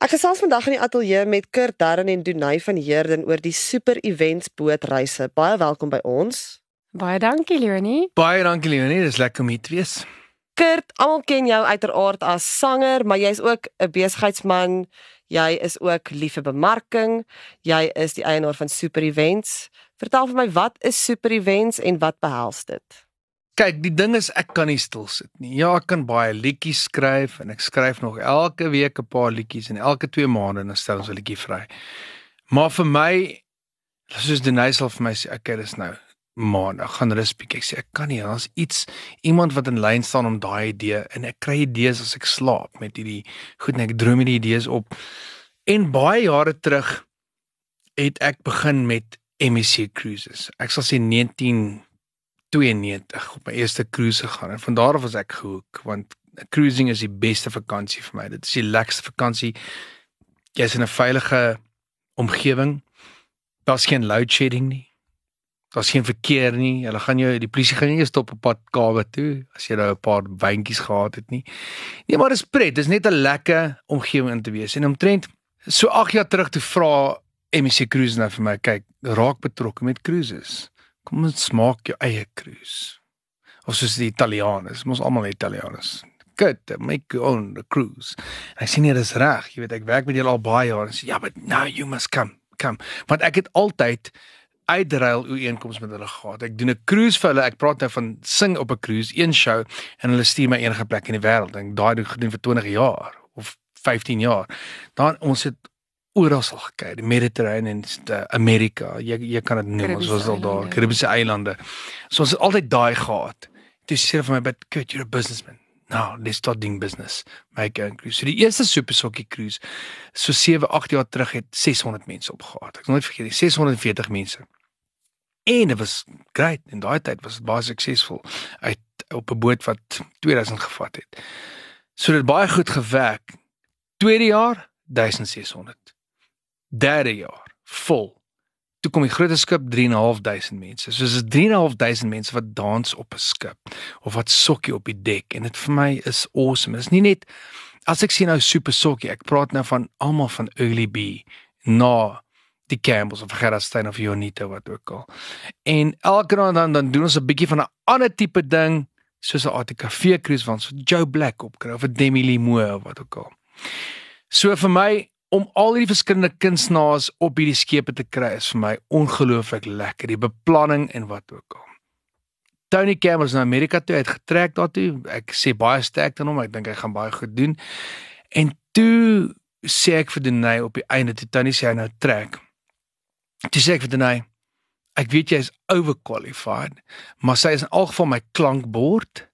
Ek gesels vandag in die ateljee met Kurt Darren en Dunay van Heerden oor die Super Events bootreise. Baie welkom by ons. Baie dankie Leonie. Baie dankie Leonie, dis lekker om hier te wees. Kurt, almal ken jou uiteraard as sanger, maar jy's ook 'n besigheidsman. Jy is ook lief vir bemarking. Jy is die eienaar van Super Events. Vertel vir my wat is Super Events en wat behels dit? Kyk, die ding is ek kan nie stil sit nie. Ja, ek kan baie liedjies skryf en ek skryf nog elke week 'n paar liedjies en elke 2 maande dan stel ons 'n liedjie vry. Maar vir my soos Denise al vir my sê, okay, dis nou maandag gaan rus bietjie. Ek sê ek kan nie, daar's iets iemand wat in lyn staan om daai idee en ek kry idees as ek slaap met hierdie goed en ek droom hierdie idees op. En baie jare terug het ek begin met MEC cruises. Ek sal sê 1992 op my eerste cruise gegaan en van daar af was ek gehoek want cruising is die beste vakansie vir my. Dit is die lekkerste vakansie. Jy's in 'n veilige omgewing. Daar's geen load shedding nie. Daar's geen verkeer nie. Hulle gaan jou die polisie gaan nie stop op pad Kaap toe as jy nou 'n paar wyntjies gehad het nie. Nee, maar dis pret. Dis net 'n lekker omgewing in te wees. En omtrent so 8 jaar terug toe vra MEC Cruise nou vir my, kyk, raak betrokke met cruises. Kom ons smaak jou eie cruise. Of soos die Italianers, ons almal Italianers. Good, make your own cruise. En ek sien dit is reg. Jy weet ek werk met julle al baie jare en sê ja, but now you must come. Come. Want ek het altyd uitruil ooreenkomste met hulle gehad. Ek doen 'n cruise vir hulle. Ek praat nou van sing op 'n cruise, een show en hulle stuur my enige plek in die wêreld. Ek daai doen gedoen vir 20 jaar of 15 jaar. Dan ons het oral sal gekyk, die Mediterranean die Amerika. Jy jy kan dit noem, ons was al daar, Karibiese eilande. So ons het altyd daai gehad. Toe sê hulle vir my, "But good, you're a businessman." Nou, let's start doing business. Make a cruise. So die eerste super sokkie cruise so 7, 8 jaar terug het 600 mense opgegaat. Ek nooit vergeet, 640 mense. En dit was great. In daai tyd was dit baie suksesvol uit op 'n boot wat 2000 gevat het. So dit baie goed gewerk. Tweede jaar 1600 derde jaar vol. Toe kom die groot skip 3.500 mense. So dis 3.500 mense wat dans op 'n skip of wat sokkie op die dek en dit vir my is awesome. Dit is nie net as ek sien nou super sokkie, ek praat nou van almal van Early B na die Campbells of Gerardstein of Jonita wat ook al. En elke nou dan dan doen ons 'n bietjie van 'n ander tipe ding soos 'n ATKV cruise van so Joe Black opkry of 'n Demi Limoux of wat ook al. So vir my om al hierdie verskillende kunstenaars op hierdie skepe te kry is vir my ongelooflik lekker die beplanning en wat ook al. Tony Campbell is na Amerika toe uitgetrek daartoe. Ek sê baie sterk aan hom. Ek dink hy gaan baie goed doen. En toe sê ek vir Denay op die einde toe Tony sê hy nou trek. Toe sê ek vir Denay, ek weet jy is overqualified, maar sy is in elk geval my klankbord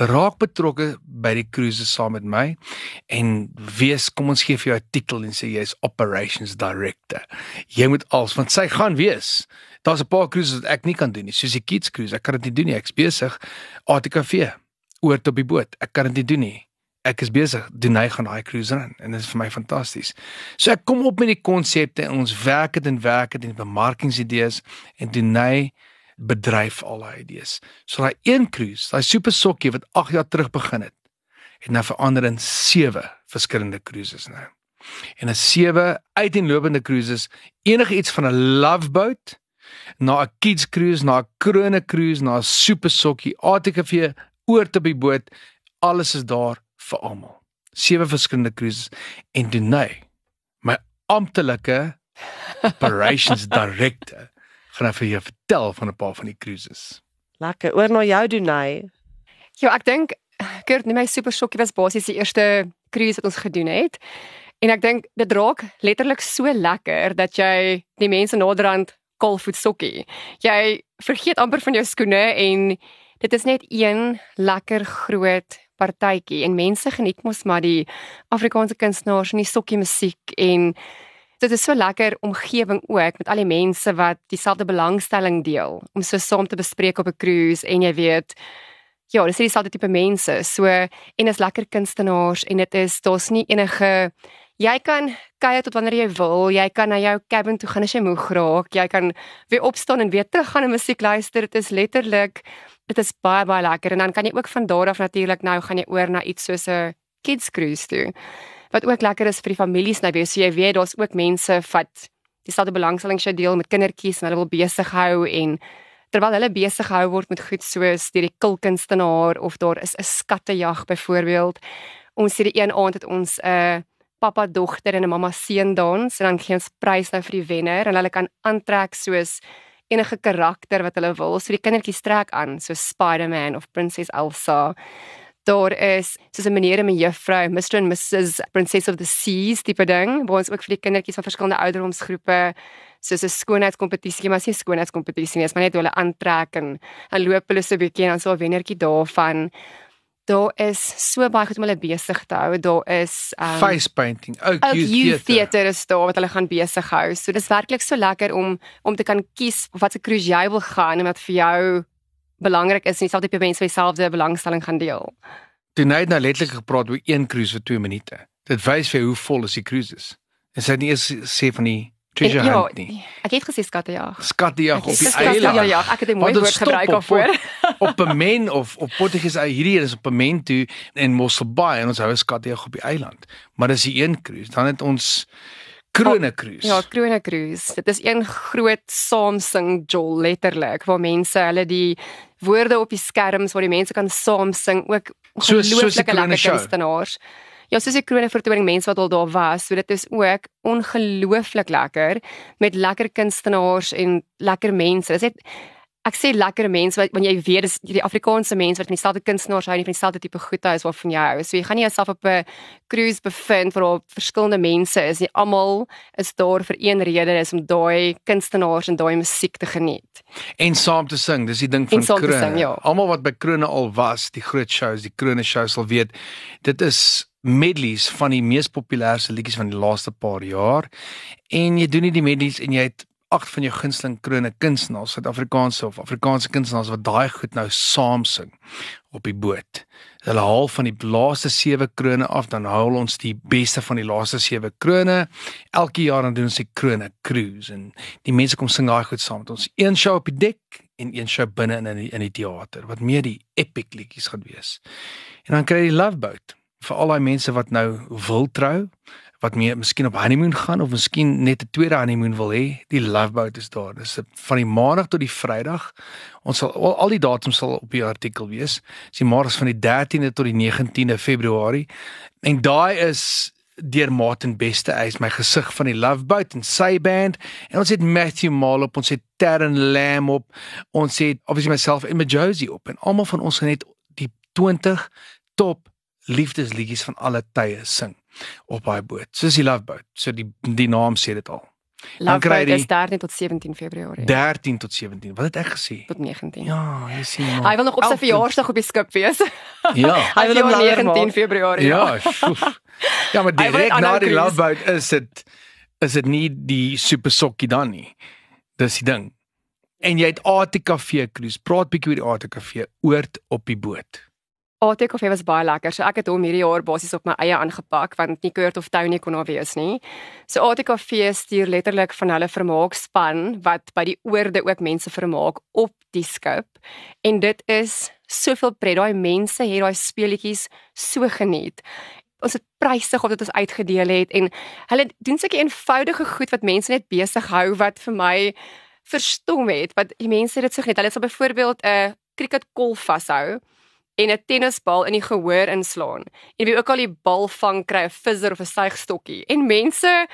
raak betrokke by die cruises saam met my en wees kom ons gee vir jou 'n titel en sê jy's operations director. Jy moet als want sy gaan wees. Daar's 'n paar cruises wat ek nie kan doen nie, soos die kids cruise. Ek kan dit nie doen nie. Ek's besig ATKV oor op die boot. Ek kan dit nie doen nie. Ek is besig doen hy gaan daai cruise ran en dit is vir my fantasties. So ek kom op met die konsepte en ons werk dit en werk dit en bemarkingsidees en doen hy bedryf al daai idees. So daai een cruise, daai super sokkie wat 8 jaar terug begin het, het nou verander in 7 verskillende cruises nou. En 'n 7 uiteenlopende cruises, enige iets van 'n love boat na 'n kids cruise, na 'n krone cruise, na 'n super sokkie, ATKV oor te by boot, alles is daar vir almal. 7 verskillende cruises en doen nou my amptelike operations director gaan vir jou vertel van 'n paar van die cruises. Lekker. Oor na jou doen hy. Ja, ek dink Kurt, net my super sokkie was basies die eerste cruise wat ons gedoen het. En ek dink dit raak letterlik so lekker dat jy die mense naderhand kolvoet sokkie. Jy vergeet amper van jou skoene en dit is net een lekker groot partytjie en mense geniet mos maar die Afrikaanse kunstenaars en die sokkie musiek en dit is so lekker omgewing ook met al die mense wat dieselfde belangstelling deel om so saam te bespreek op 'n cruise en jy weet ja, dis dieselfde tipe mense. So en is lekker kunstenaars en dit is daar's nie enige jy kan kuier tot wanneer jy wil. Jy kan na jou cabin toe gaan as jy moeg raak. Jy kan weer opstaan en weer terug gaan en musiek luister. Dit is letterlik dit is baie baie lekker en dan kan jy ook van daar af natuurlik nou gaan jy oor na iets soos 'n kids cruise toe wat ook lekker is vir die families nou. So jy weet daar's ook mense wat dieselfde belangstelling sy deel met kindertjies en hulle wil besig hou en terwyl hulle besig gehou word met goed soos deur die kulkunstenaar of daar is 'n skattejag byvoorbeeld. Ons sê die een aand het ons 'n uh, pappa dogter en 'n mamma seun dans en dan gee ons prys nou vir die wenner en hulle kan aantrek soos enige karakter wat hulle wil. So die kindertjies trek aan so Spider-Man of Princess Elsa. Daar is soos 'n meneer en 'n juffrou, Mr and Mrs Princess of the Seas tipe ding, waar ons ook vir die kindertjies van verskillende ouderdomsgroepe soos 'n skoonheidskompetisie, maar nie 'n skoonheidskompetisie nie, maar net hoe hulle aantrek en dan loop hulle so 'n bietjie en dan so 'n wennertjie daarvan. Daar is so baie goed om hulle besig te hou. Daar is um, face painting, ook youth theater is daar wat hulle gaan besig hou. So dis werklik so lekker om om te kan kies of wat se cruise jy wil gaan en wat vir jou belangrik is en dieselfde tipe mense dieselfde belangstelling gaan deel. Toe net nou letterlik gepraat oor een cruise vir 2 minute. Dit wys vir hoe vol is die cruises. En sy het nie eens sê van die treasure ja, hunt nie. Ek het gesê skattejag. Skattejag op die eiland. Ja ja, ek het 'n mooi woord gebruik daarvoor. Op 'n men of op Portugees hierdie is op 'n men toe in Mossel Bay en ons hou skattejag op die eiland. Maar dis die een cruise. Dan het ons Krone Cruise. Ja, Krone Cruise. Dit is een groot saamsing jol letterlik waar mense hulle die woorde op die skerms waar die mense kan saam sing ook ongelooflike lekker kunstenaars. Ja, soos die krone vertoning mense wat al daar was, so dit is ook ongelooflik lekker met lekker kunstenaars en lekker mense. Dit is ek sê lekker mense wat wanneer jy weet dis die Afrikaanse mense wat van dieselfde kunstenaars hou en van dieselfde tipe goede is waarvan jy hou. So jy gaan nie jouself op 'n cruise bevind waar daar verskillende mense is nie. Almal is daar vir een rede, dis om daai kunstenaars en daai musiek te geniet. En saam te sing, dis die ding van krone. Ja. Almal wat by krone al was, die groot shows, die krone shows sal weet dit is medleys van die mees populêrste liedjies van die laaste paar jaar. En jy doen nie die medleys en jy het agt van jou gunsteling krone kunstenaars, Suid-Afrikaanse of Afrikaanse kunstenaars wat daai goed nou saam sing op die boot. Hulle haal van die laaste 7 krone af, dan haal ons die beste van die laaste 7 krone. Elke jaar dan doen ons die krone cruise en die mense kom sing daai goed saam met ons. Een show op die dek en een show binne in die, in die teater wat meer die epic liedjies gaan wees. En dan kry jy die love boat vir al daai mense wat nou wil trou wat meer miskien op honeymoon gaan of miskien net 'n tweede honeymoon wil hê, die Love Boat is daar. Dis van die maandag tot die Vrydag. Ons sal al, al die datums sal op die artikel wees. Dis die maandag van die 13de tot die 19de Februarie. En daai is deur Martin Beste, hy is my gesig van die Love Boat en sy band. En ons het Matthew Mal op, ons het Terren Lam op, ons het obviously myself en my Josie op en almal van ons gaan net die 20 top liefdesliedjies van alle tye sing op daai boot. Soos die Love Boat. So die die naam sê dit al. Love Boat is 13 tot 17 Februarie. 13 tot 17. Wat het ek gesê? Tot 19. Ja, jy sien. Maar. Hy wil nog op sy verjaarsdag op die skip wees. Ja. hy wil op 19 Februarie. Ja. Ja, ja maar direk na die Love Boat is dit is dit nie die super sokkie dan nie. Dis die ding. En jy het ATKV cruise. Praat bietjie oor die ATKV oord op die boot. ATKV was baie lekker. So ek het hom hierdie jaar basies op my eie aangepak want nie Kurt of Tony kon daar wees nie. So ATKV stuur letterlik van hulle vermaakspan wat by die oorde ook mense vermaak op die skip. En dit is soveel pret. Daai mense het daai speletjies so geniet. Ons het pryse gehad wat ons uitgedeel het en hulle doen sulke eenvoudige goed wat mense net besig hou wat vir my verstom het. Wat die mense dit so geniet. Hulle sal byvoorbeeld 'n cricketkolf vashou en 'n tennisbal in die gehoor inslaan. En wie ook al die bal vang, kry 'n visser of 'n suigstokkie. En mense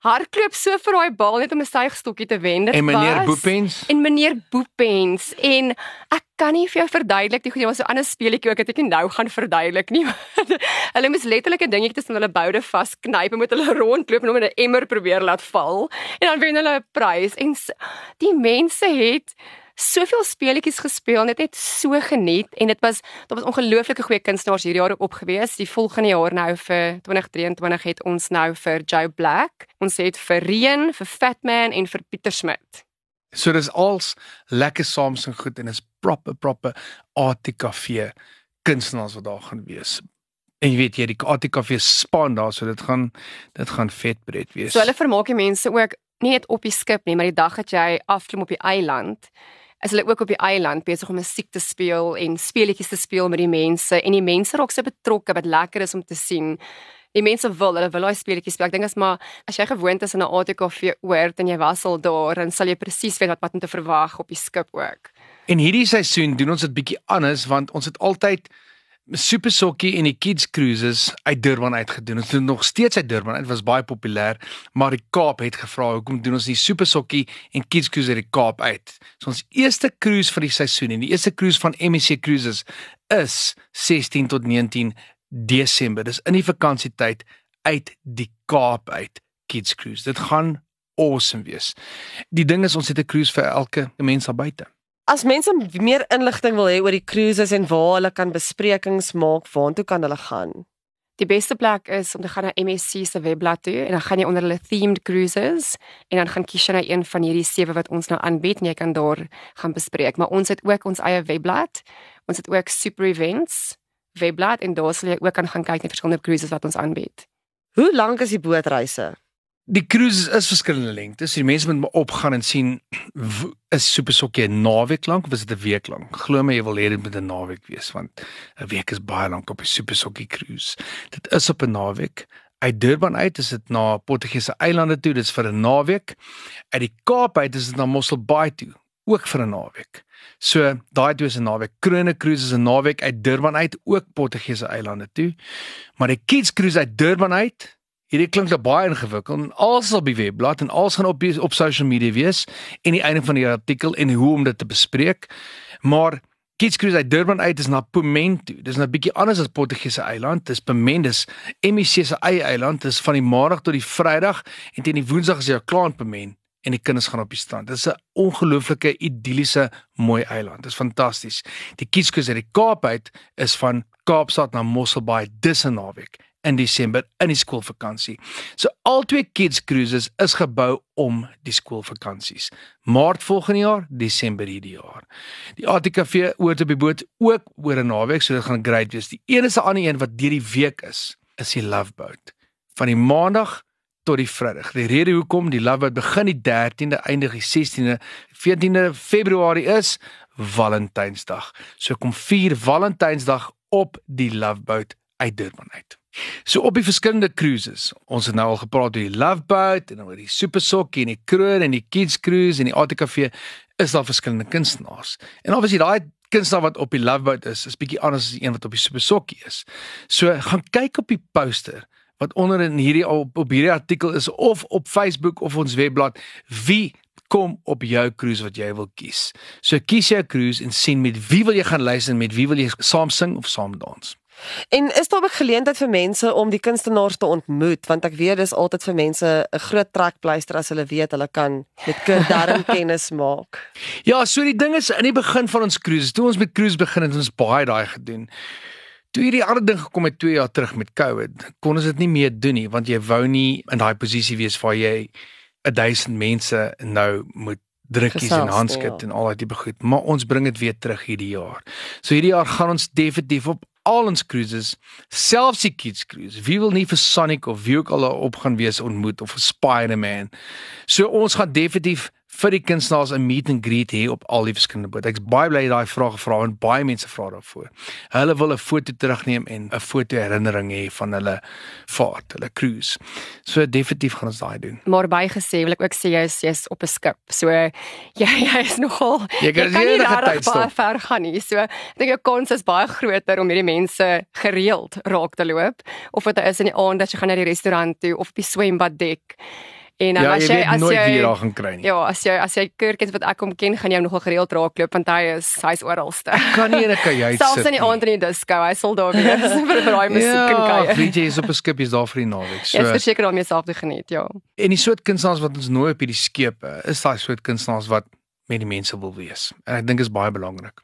hardloop so vir daai bal net om 'n suigstokkie te wen. En meneer Boepens? En meneer Boepens en ek kan nie vir jou verduidelik nie, jy was so 'n ander speletjie ook wat ek nie nou gaan verduidelik nie. hulle moes letterlik 'n dingetjie tussen hulle boude vasknyp en met hulle rondloop en hom in 'n emmer probeer laat val en dan wen hulle 'n prys en die mense het soveel speletjies gespeel, net net so geniet en dit was daar was ongelooflike goeie kunstenaars hierdie jaar op gewees. Die volgende jaar nou vir 2023 het ons nou vir Joe Black, ons het vir Reen, vir Fatman en vir Pieter Smit. So dis als lekker Samsung goed en is proper proper ATKV kunstenaars wat daar gaan wees. En jy weet jy die ATKV span daar so dit gaan dit gaan vet breed wees. So hulle vermaak die mense ook nie net op die skip nie, maar die dag dat jy afklim op die eiland is hulle ook op die eiland besig om musiek te speel en speletjies te speel met die mense en die mense raak so betrokke wat lekker is om te sien. Die mense wil, hulle wil daai speletjies speel. Ek dink as maar as jy gewoond is aan 'n ATKV oord en jy was al daar, dan sal jy presies weet wat wat om te verwag op die skip ook. En hierdie seisoen doen ons dit bietjie anders want ons het altyd Super Sokkie en die Kids Cruises uit Durban uitgedoen. Ons doen nog steeds uit Durban. Dit was baie populêr, maar die Kaap het gevra hoekom doen ons nie Super Sokkie en Kids Cruise uit die Kaap uit. So ons eerste cruise vir die seisoen en die eerste cruise van MSC Cruises is 16 tot 19 Desember. Dis in die vakansietyd uit die Kaap uit Kids Cruise. Dit gaan awesome wees. Die ding is ons het 'n cruise vir elke mens daar buite. As mense meer inligting wil hê oor die cruises en waar hulle kan besprekings maak, waartoe kan hulle gaan? Die beste plek is om te gaan na MSC se webblad toe en dan gaan jy onder hulle themed cruises en dan gaan kies jy na een van hierdie sewe wat ons nou aanbied en jy kan daar gaan bespreek. Maar ons het ook ons eie webblad. Ons het ook super events webblad en daar sal jy ook kan gaan kyk na verskillende cruises wat ons aanbied. Hoe lank is die bootreise? Die cruises is verskillende lengtes. Die mense moet opgaan en sien is super sokkie 'n naweek lank of is dit 'n week lank? Glo my jy wil hê dit moet 'n naweek wees want 'n week is baie lank op 'n super sokkie cruise. Dit is op 'n naweek. Uit Durban uit is dit na Portugese eilande toe, dit's vir 'n naweek. Uit die Kaap uit is dit na Mossel Bay toe, ook vir 'n naweek. So daai twee is 'n naweek. Krone Cruise is 'n naweek uit Durban uit, ook Portugese eilande toe. Maar die Kids Cruise uit Durban uit Hierdie klink baie ingewikkeld en alles op die webblad en alles gaan op op social media wees en die einde van die artikel en hoe om dit te bespreek. Maar Kids Cruise uit Durban uit is na Pimento. Dis 'n bietjie anders as Portugese eiland. Dis Pimento, dis MSC se eie eiland. Dis van die maandag tot die Vrydag en teen die Woensdag is jy klaar in Pimento en die kinders gaan op die strand. Dit is 'n ongelooflike idilliese mooi eiland. Dit is fantasties. Die Kids Cruise uit die Kaap uit is van Kaapstad na Mosselbaai dis 'n naweek in Desember in die skoolvakansie. So al twee kids cruises is gebou om die skoolvakansies. Maart volgende jaar, Desember hierdie jaar. Die ATKV oor op die boot ook oor 'n naweek, so dit gaan great wees. Die enigste ander een wat deur die week is, is die Love Boat. Van die maandag tot die Vrydag. Die rede hoekom die Love Boat begin die 13de, eindig die 16de, 14de Februarie is Valentynsdag. So kom vier Valentynsdag op die Love Boat uit Durban uit. So op die verskillende cruises. Ons het nou al gepraat oor die Love Boat en oor die Super Sokkie en die Kroon en die Kids Cruise en die ATKV is daar verskillende kunstenaars. En obviously daai kunstenaar wat op die Love Boat is, is bietjie anders as die een wat op die Super Sokkie is. So gaan kyk op die poster wat onder in hierdie op, op hierdie artikel is of op Facebook of ons webblad wie kom op jou cruise wat jy wil kies. So kies 'n cruise en sien met wie wil jy gaan luister en met wie wil jy saam sing of saam dans. En is daar 'n geleentheid vir mense om die kunstenaars te ontmoet want ek weet dis altyd vir mense 'n groot trekpleister as hulle weet hulle kan met Kurt Darren kennis maak. Ja, so die ding is in die begin van ons cruise, toe ons met cruise begin het ons baie daai gedoen. Toe hierdie ander ding gekom het 2 jaar terug met COVID, kon ons dit nie meer doen nie want jy wou nie in daai posisie wees waar jy 1000 mense nou moet drukkies en handskit ja. en al daai tipe goed, maar ons bring dit weer terug hierdie jaar. So hierdie jaar gaan ons definitief op al ons cruises, selfs die kids cruise. Wie wil nie vir Sonic of wie ook al op gaan wees ontmoet of vir Spider-Man. So ons gaan definitief vir die kunstenaars 'n meet and greet hê op al die verskillende bote. Ek's baie bly daai vrae gevra en baie mense vra daarvoor. Hulle wil 'n foto terugneem en 'n foto herinnering hê van hulle vaart, hulle cruise. So definitief gaan ons daai doen. Maar bygesê wil ek ook sê jy is jy's op 'n skip. So jy jy is nogal jy kan, jy kan nie regtig baie ver gaan nie. So ek dink jou kans is baie groter om hierdie mense gereeld raak te loop of dit is in die aand as jy gaan na die restaurant toe of die swembad dek. En dan ja, as jy, jy as jy weer daar gaan kry nie. Ja, as jy as jy kurkens wat ek hom ken, gaan jy hom nogal gereeld raakloop want hy is hy's oralste. Kan nie in 'n kajuit sit. Selfs in die aand in die disco, hy sal daar wees vir vir daai musiek ja, en kuier. Ja, jy, is op 'n skip is daar vir die naweek. So. Jy is verseker om jouself te geniet, ja. En die soort kunstenaars wat ons nooi op hierdie skepe, is daai soort kunstenaars wat met die mense wil wees. En ek dink is baie belangrik.